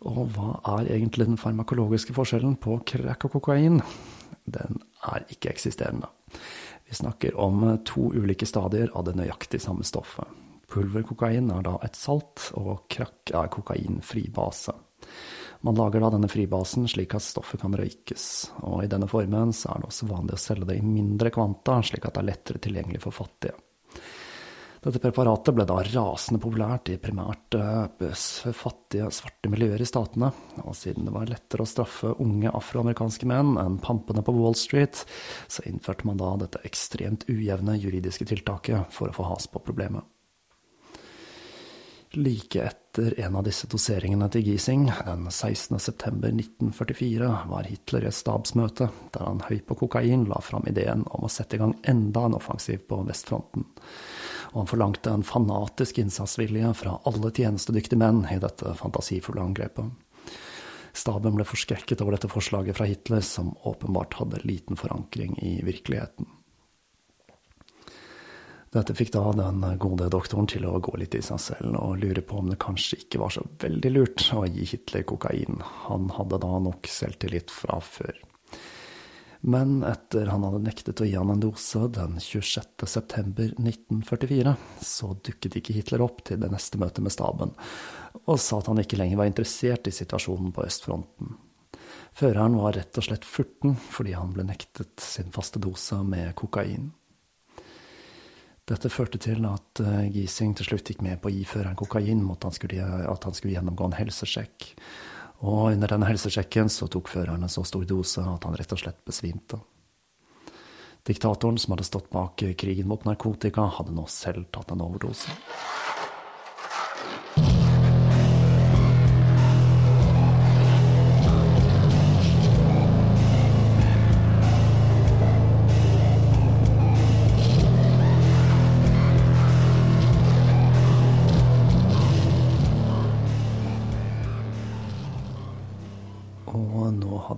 Og hva er egentlig den farmakologiske forskjellen på crack og kokain? Den er ikke-eksisterende. Vi snakker om to ulike stadier av det nøyaktig samme stoffet. Pulverkokain er da et salt, og krakk er kokainfri base. Man lager da denne fribasen slik at stoffet kan røykes, og i denne formen så er det også vanlig å selge det i mindre kvanta, slik at det er lettere tilgjengelig for fattige. Dette preparatet ble da rasende populært i primært eh, fattige, svarte miljøer i statene, og siden det var lettere å straffe unge afroamerikanske menn enn pampene på Wall Street, så innførte man da dette ekstremt ujevne juridiske tiltaket for å få has på problemet. Like etter en av disse doseringene til Giesing, den 16. september 1944, var Hitler i et stabsmøte der han høy på kokain la fram ideen om å sette i gang enda en offensiv på vestfronten. Og han forlangte en fanatisk innsatsvilje fra alle tjenestedyktige menn i dette fantasifulle angrepet. Staben ble forskrekket over dette forslaget fra Hitler, som åpenbart hadde liten forankring i virkeligheten. Dette fikk da den gode doktoren til å gå litt i seg selv og lure på om det kanskje ikke var så veldig lurt å gi Hitler kokain. Han hadde da nok selvtillit fra før. Men etter han hadde nektet å gi han en dose den 26. september 1944, så dukket ikke Hitler opp til det neste møtet med staben, og sa at han ikke lenger var interessert i situasjonen på østfronten. Føreren var rett og slett furten fordi han ble nektet sin faste dose med kokain. Dette førte til at uh, Giesing til slutt gikk med på å gi føreren kokain mot at han skulle gjennomgå en helsesjekk. Og under denne helsesjekken så tok føreren en så stor dose at han rett og slett besvimte. Diktatoren som hadde stått bak krigen mot narkotika, hadde nå selv tatt en overdose.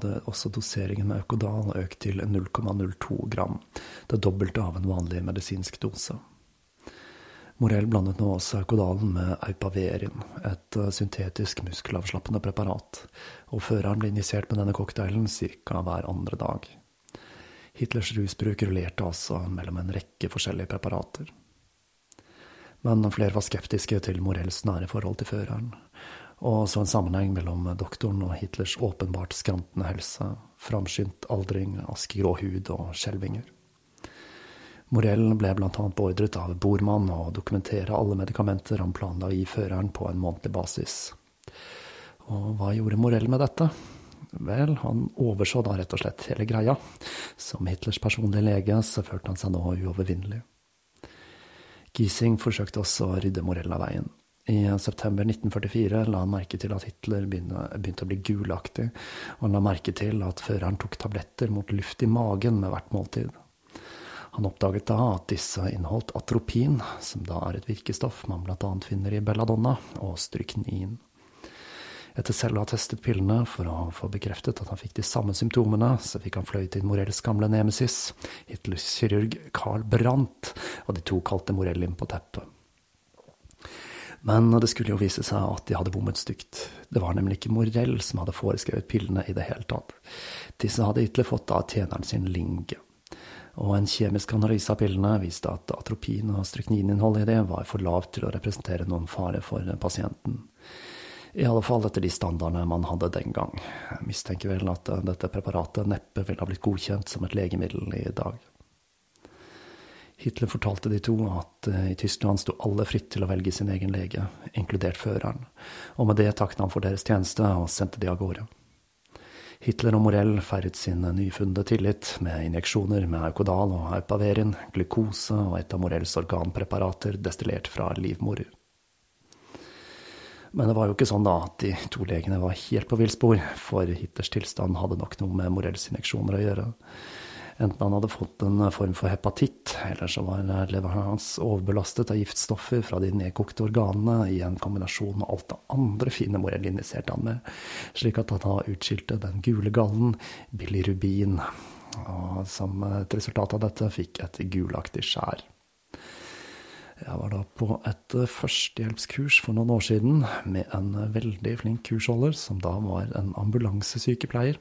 hadde også doseringen med Økodal økt til 0,02 gram, det dobbelte av en vanlig medisinsk dose. Morell blandet nå også Økodalen med Eipaverin, et eh, syntetisk muskelavslappende preparat, og føreren ble injisert med denne cocktailen ca. hver andre dag. Hitlers rusbruk rullerte altså mellom en rekke forskjellige preparater. Men flere var skeptiske til Morells nære forhold til føreren, og så en sammenheng mellom doktoren og Hitlers åpenbart skrantende helse, framskyndt aldring, askegrå hud og skjelvinger. Morell ble annet beordret av Bormann å dokumentere alle medikamenter han planla å gi føreren på en månedlig basis. Og hva gjorde Morell med dette? Vel, han overså da rett og slett hele greia. Som Hitlers personlige lege så følte han seg nå uovervinnelig. Giesing forsøkte også å rydde Morell av veien. I september 1944 la han merke til at Hitler begynte å bli gulaktig, og han la merke til at føreren tok tabletter mot luft i magen med hvert måltid. Han oppdaget da at disse inneholdt atropin, som da er et virkestoff man annet finner i belladonna, og stryknin. Etter selv å ha testet pillene for å få bekreftet at han fikk de samme symptomene, så fikk han fløyet inn Morells gamle nemesis, Hitlers kirurg Carl Brandt, og de to kalte Morell inn på teppet. Men det skulle jo vise seg at de hadde bommet stygt. Det var nemlig ikke Morell som hadde foreskrevet pillene i det hele tatt. Disse hadde Hitler fått av tjeneren sin Linge. Og en kjemisk analyse av pillene viste at atropin og stryknininnholdet i det var for lavt til å representere noen fare for pasienten. I alle fall etter de standardene man hadde den gang. Jeg mistenker vel at dette preparatet neppe ville ha blitt godkjent som et legemiddel i dag. Hitler fortalte de to at eh, i Tyskland sto alle fritt til å velge sin egen lege, inkludert føreren, og med det takket han for deres tjeneste og sendte de av gårde. Hitler og Morell feiret sin nyfunne tillit med injeksjoner med Aukodal og Aupaverin, glukose og et av Morells organpreparater destillert fra livmorer. Men det var jo ikke sånn da at de to legene var helt på villspor, for Hitlers tilstand hadde nok noe med Morells injeksjoner å gjøre. Enten han hadde fått en form for hepatitt, eller så var leveren hans overbelastet av giftstoffer fra de nedkokte organene i en kombinasjon med alt det andre fine Morell injiserte han med, slik at han da utskilte den gule gallen, bilirubin, og som et resultat av dette fikk et gulaktig skjær. Jeg var da på et eh, førstehjelpskurs for noen år siden med en veldig flink kursholder, som da var en ambulansesykepleier.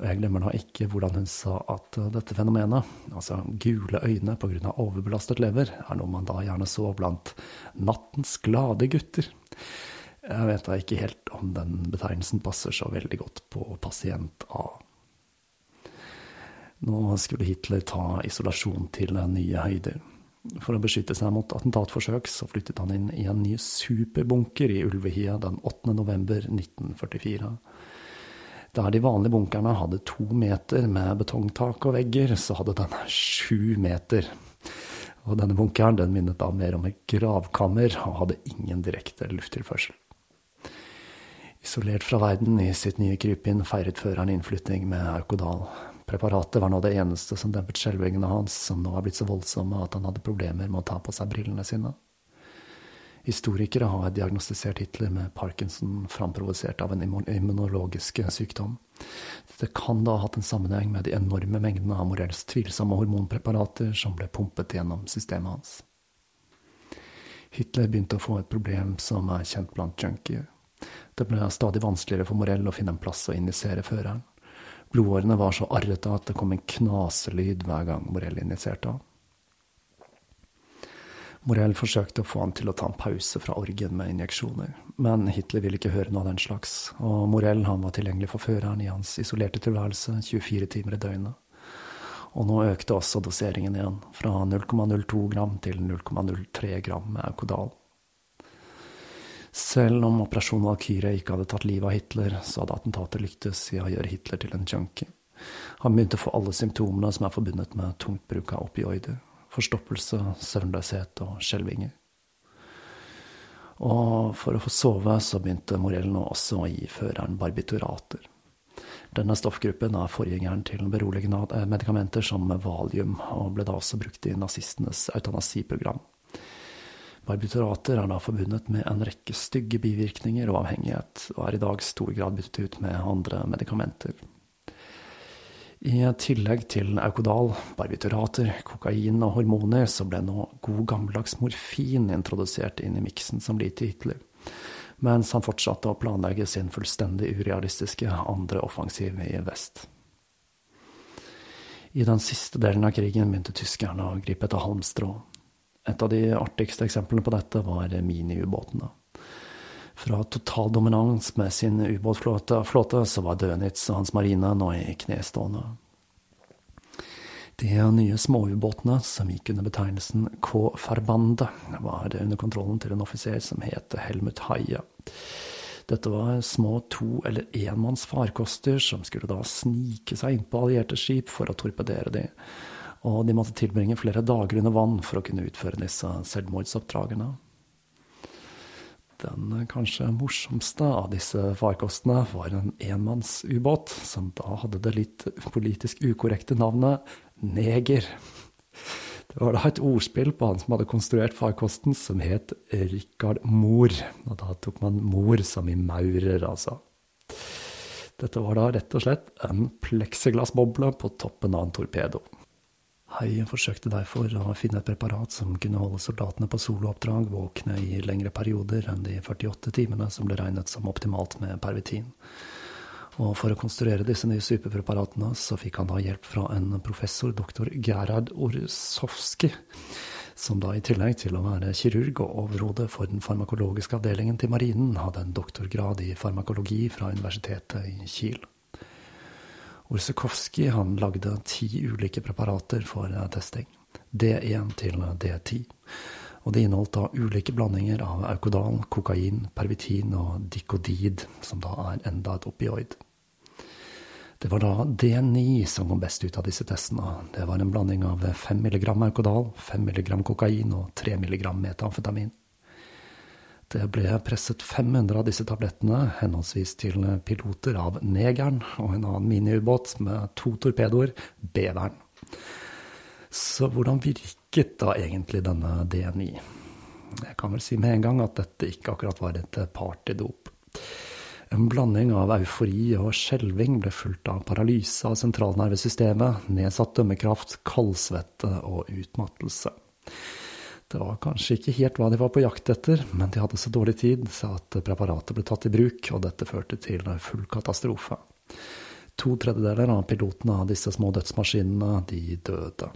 Og jeg glemmer da ikke hvordan hun sa at eh, dette fenomenet, altså gule øyne pga. overbelastet lever, er noe man da gjerne så blant nattens glade gutter. Jeg vet da ikke helt om den betegnelsen passer så veldig godt på pasient A. Nå skulle Hitler ta isolasjon til nye høyder. For å beskytte seg mot attentatforsøk så flyttet han inn i en ny superbunker i Ulvehia den 8. november 1944. Der de vanlige bunkerne hadde to meter med betongtak og vegger, så hadde den sju meter. Og denne bunkeren den minnet da mer om et gravkammer og hadde ingen direkte lufttilførsel. Isolert fra verden i sitt nye krypinn feiret føreren innflytting med Aukodal. Preparatet var nå det eneste som dempet skjelvingene hans, som nå var blitt så voldsomme at han hadde problemer med å ta på seg brillene sine. Historikere har diagnostisert Hitler med parkinson framprovosert av en immunologisk sykdom. Dette kan da ha hatt en sammenheng med de enorme mengdene av Morells tvilsomme hormonpreparater som ble pumpet gjennom systemet hans. Hitler begynte å få et problem som er kjent blant junkier. Det ble stadig vanskeligere for Morell å finne en plass å injisere føreren. Blodårene var så arrete at det kom en knaselyd hver gang Morell injiserte ham. Morell forsøkte å få han til å ta en pause fra orgen med injeksjoner, men Hitler ville ikke høre noe av den slags, og Morell han var tilgjengelig for føreren i hans isolerte tilværelse 24 timer i døgnet. Og nå økte også doseringen igjen, fra 0,02 gram til 0,03 gram med Aukodal. Selv om Operasjon Valkyrie ikke hadde tatt livet av Hitler, så hadde attentatet lyktes i å gjøre Hitler til en junkie. Han begynte å få alle symptomene som er forbundet med tungt bruk av opioider. Forstoppelse, søvnløshet og skjelvinger. Og for å få sove, så begynte Morell nå også å gi føreren barbiturater. Denne stoffgruppen er forgjengeren til beroligende medikamenter som valium, og ble da også brukt i nazistenes eutanasiprogram. Barbiturater er da forbundet med en rekke stygge bivirkninger og avhengighet, og er i dag stor grad byttet ut med andre medikamenter. I tillegg til Aukodal, barbiturater, kokain og hormoner, så ble nå god gammeldags morfin introdusert inn i miksen som lite Hitler, mens han fortsatte å planlegge sin fullstendig urealistiske andre offensiv i vest. I den siste delen av krigen begynte tyskerne å gripe etter halmstrå. Et av de artigste eksemplene på dette var miniubåtene. Fra total dominans med sin ubåtflåte så var Dönitz og hans marine nå i knestående. De nye småubåtene, som gikk under betegnelsen «K-ferbande» var under kontrollen til en offiser som het Helmut Haie. Dette var små to- eller enmanns farkoster som skulle da snike seg inn på allierte skip for å torpedere de, og de måtte tilbringe flere dager under vann for å kunne utføre disse selvmordsoppdragene. Den kanskje morsomste av disse farkostene var en enmannsubåt, som da hadde det litt politisk ukorrekte navnet Neger. Det var da et ordspill på han som hadde konstruert farkosten, som het Rikard Mor. Og da tok man mor som i maurer, altså. Dette var da rett og slett en pleksiglassboble på toppen av en torpedo. Hai forsøkte derfor å finne et preparat som kunne holde soldatene på solooppdrag våkne i lengre perioder enn de 48 timene som ble regnet som optimalt med pervitin. Og for å konstruere disse nye superpreparatene så fikk han da hjelp fra en professor, doktor Gerhard Orsowski, som da i tillegg til å være kirurg og overhode for den farmakologiske avdelingen til marinen, hadde en doktorgrad i farmakologi fra universitetet i Kiel. Orsekowski han lagde ti ulike preparater for eh, testing. D1 til D10. Og det inneholdt da ulike blandinger av Aukodal, kokain, pervitin og dikodid, som da er enda et opioid. Det var da D9 som kom best ut av disse testene. Det var en blanding av 5 mg Aukodal, 5 mg kokain og 3 mg metamfetamin. Det ble presset 500 av disse tablettene, henholdsvis til piloter av Negeren og en annen miniubåt med to torpedoer, Beveren. Så hvordan virket da egentlig denne DNI? Jeg kan vel si med en gang at dette ikke akkurat var et partydop. En blanding av eufori og skjelving ble fulgt av paralyse av sentralnervesystemet, nedsatt dømmekraft, kaldsvette og utmattelse. Det var kanskje ikke helt hva de var på jakt etter, men de hadde så dårlig tid så at preparatet ble tatt i bruk, og dette førte til full katastrofe. To tredjedeler av pilotene av disse små dødsmaskinene, de døde.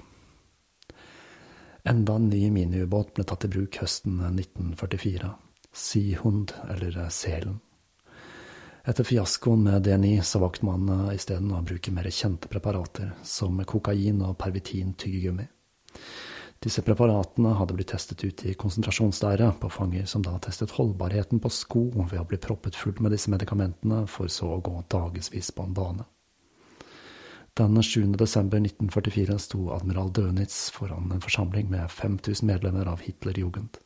Enda en ny miniubåt ble tatt i bruk høsten 1944. Seahund, eller Selen. Etter fiaskoen med DNI så valgte man isteden å bruke mer kjente preparater, som kokain og pervitin tyggegummi. Disse preparatene hadde blitt testet ut i konsentrasjonsleire på fanger som da testet holdbarheten på sko ved å bli proppet full med disse medikamentene, for så å gå dagevis på en bane. Den 7. desember 1944 sto admiral Dönitz foran en forsamling med 5000 medlemmer av Hitlerjugend.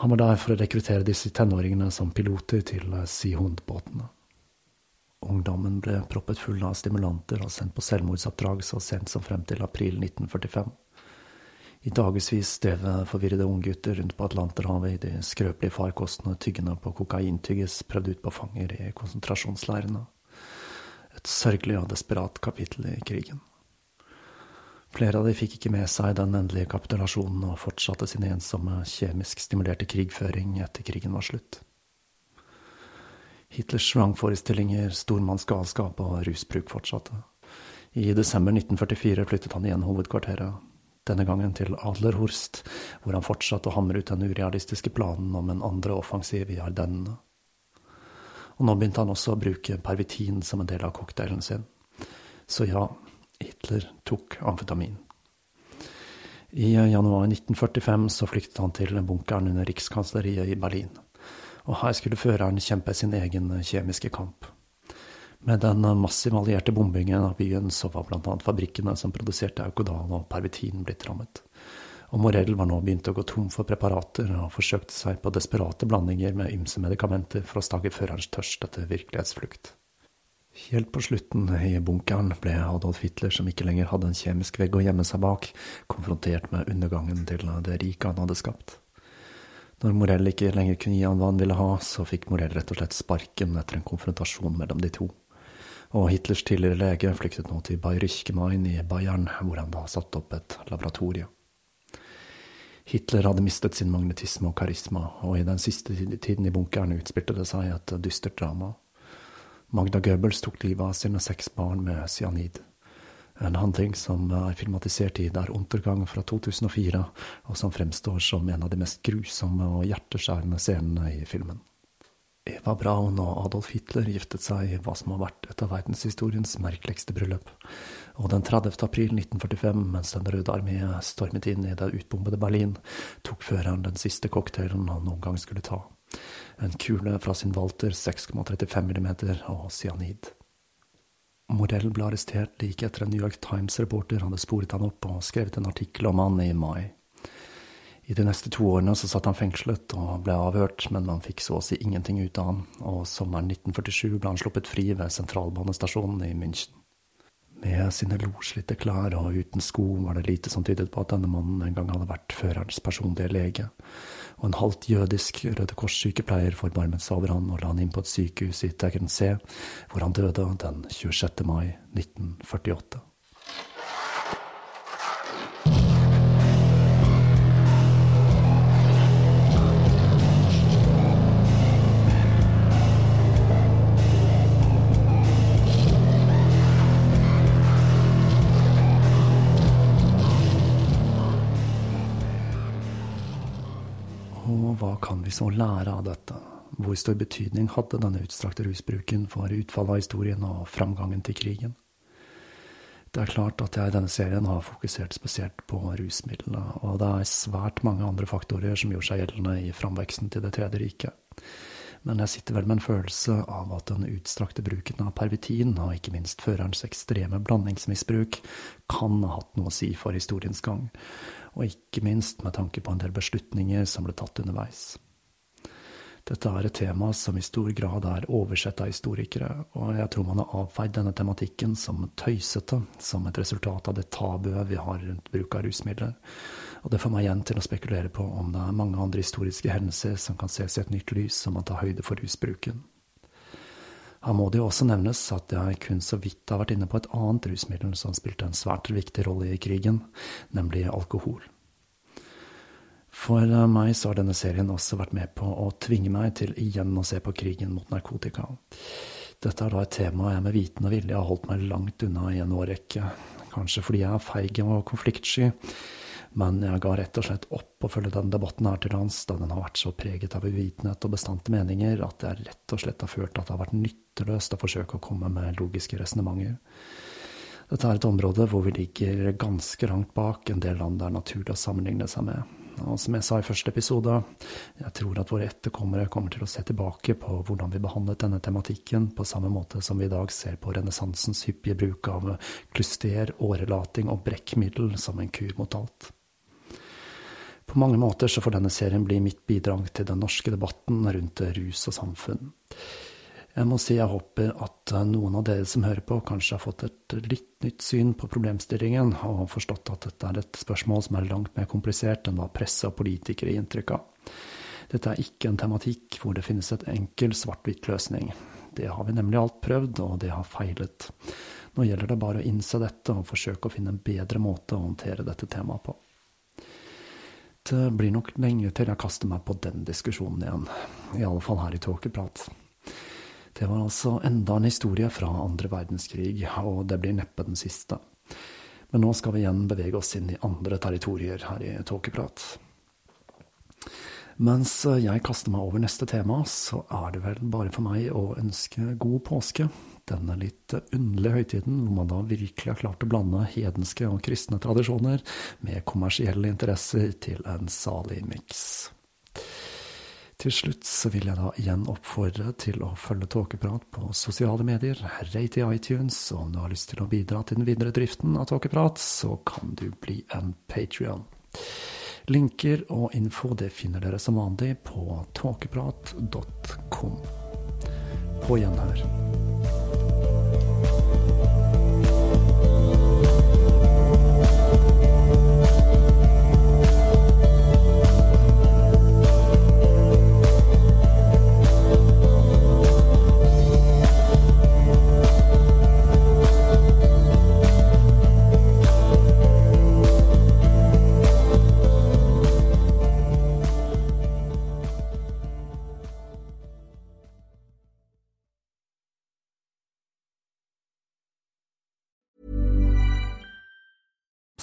Han var der for å rekruttere disse tenåringene som piloter til Seahund-båtene. Ungdommen ble proppet full av stimulanter og sendt på selvmordsoppdrag så sent som frem til april 1945. I dagevis strev forvirrede unggutter rundt på Atlanterhavet i de skrøpelige farkostene tyggende på kokaintygges prøvd ut på fanger i konsentrasjonsleirene. Et sørgelig og desperat kapittel i krigen. Flere av de fikk ikke med seg den endelige kapitulasjonen og fortsatte sin ensomme, kjemisk stimulerte krigføring etter krigen var slutt. Hitlers vrangforestillinger, stormannsgalskap og rusbruk fortsatte. I desember 1944 flyttet han igjen hovedkvarteret, denne gangen til Adlerhorst, hvor han fortsatte å hamre ut den urealistiske planen om en andre offensiv i Ardennene. Og nå begynte han også å bruke pervitin som en del av cocktailen sin. Så ja, Hitler tok amfetamin. I januar 1945 så flyktet han til bunkeren under Rikskansleriet i Berlin. Og her skulle føreren kjempe sin egen kjemiske kamp. Med den massive allierte bombingen av byen så var bl.a. fabrikkene som produserte Aukodal og Pervitin blitt rammet. Og Morell var nå begynt å gå tom for preparater og forsøkte seg på desperate blandinger med ymse medikamenter for å stagge førerens tørst etter virkelighetsflukt. Helt på slutten i bunkeren ble Adolf Hitler, som ikke lenger hadde en kjemisk vegg å gjemme seg bak, konfrontert med undergangen til det riket han hadde skapt. Når Morell ikke lenger kunne gi han hva han ville ha, så fikk Morell rett og slett sparken etter en konfrontasjon mellom de to Og Hitlers tidligere lege flyktet nå til Bayeriskemein i Bayern, hvor han da satte opp et laboratorie. Hitler hadde mistet sin magnetisme og karisma, og i den siste tiden i bunkeren utspilte det seg et dystert drama. Magda Goebbels tok livet av sine seks barn med cyanid. En handling som er filmatisert i Der Untergang fra 2004, og som fremstår som en av de mest grusomme og hjerteskjærende scenene i filmen. Eva Braun og Adolf Hitler giftet seg i hva som har vært et av verdenshistoriens merkeligste bryllup. Og den 30. april 1945, mens Den røde armé stormet inn i det utbombede Berlin, tok føreren den siste cocktailen han noen gang skulle ta. En kule fra sin Walter 6,35 mm og cyanid. Morell ble arrestert like etter en New York Times-reporter hadde sporet han opp og skrevet en artikkel om han i mai. I de neste to årene så satt han fengslet og ble avhørt, men man fikk så å si ingenting ut av han, og sommeren 1947 ble han sluppet fri ved sentralbanestasjonen i München. Med sine loslitte klær og uten sko var det lite som tydet på at denne mannen en gang hadde vært førerens personlige lege, og en halvt jødisk Røde Kors-sykepleier forbarmet seg over han og la han inn på et sykehus i Tegernsee, hvor han døde den 26. mai 1948. vi så lære av dette? Hvor stor betydning hadde denne utstrakte rusbruken for utfallet av historien og framgangen til krigen? Det er klart at jeg i denne serien har fokusert spesielt på rusmidlene, og det er svært mange andre faktorer som gjorde seg gjeldende i framveksten til Det tredje riket. Men jeg sitter vel med en følelse av at den utstrakte bruken av pervitin, og ikke minst førerens ekstreme blandingsmisbruk, kan ha hatt noe å si for historiens gang, og ikke minst med tanke på en del beslutninger som ble tatt underveis. Dette er et tema som i stor grad er oversett av historikere, og jeg tror man har avfeid denne tematikken som tøysete, som et resultat av det tabuet vi har rundt bruk av rusmidler. Og det får meg igjen til å spekulere på om det er mange andre historiske hendelser som kan ses i et nytt lys, som man tar høyde for rusbruken. Her må det jo også nevnes at jeg kun så vidt har vært inne på et annet rusmiddel som spilte en svært viktig rolle i krigen, nemlig alkohol. For eh, meg så har denne serien også vært med på å tvinge meg til igjen å se på krigen mot narkotika. Dette er da et tema jeg med viten og vilje har holdt meg langt unna i en årrekke. Kanskje fordi jeg er feig og konfliktsky, men jeg ga rett og slett opp å følge denne debatten her til lands, da den har vært så preget av uvitenhet og bestandte meninger at jeg rett og slett har følt at det har vært nytteløst å forsøke å komme med logiske resonnementer. Dette er et område hvor vi ligger ganske langt bak en del land det er naturlig å sammenligne seg med. Og som jeg sa i første episode, jeg tror at våre etterkommere kommer til å se tilbake på hvordan vi behandlet denne tematikken, på samme måte som vi i dag ser på renessansens hyppige bruk av klyster, årelating og brekkmiddel som en kur mot alt. På mange måter så får denne serien bli mitt bidrag til den norske debatten rundt rus og samfunn. Jeg må si jeg håper at noen av dere som hører på, kanskje har fått et litt nytt syn på problemstillingen, og forstått at dette er et spørsmål som er langt mer komplisert enn hva presse og politikere gir inntrykk av. Dette er ikke en tematikk hvor det finnes et enkel svart-hvitt løsning. Det har vi nemlig alt prøvd, og det har feilet. Nå gjelder det bare å innse dette og forsøke å finne en bedre måte å håndtere dette temaet på. Det blir nok lenge til jeg kaster meg på den diskusjonen igjen, i alle fall her i Tåkeprat. Det var altså enda en historie fra andre verdenskrig, og det blir neppe den siste. Men nå skal vi igjen bevege oss inn i andre territorier her i Tåkeprat. Mens jeg kaster meg over neste tema, så er det vel bare for meg å ønske god påske. Denne litt underlige høytiden hvor man da virkelig har klart å blande hedenske og kristne tradisjoner med kommersielle interesser til en salig miks. Til slutt så vil jeg da igjen oppfordre til å følge Tåkeprat på sosiale medier, rate i iTunes, og om du har lyst til å bidra til den videre driften av Tåkeprat, så kan du bli en patrion. Linker og info det finner dere som vanlig på tåkeprat.com. På gjenhør.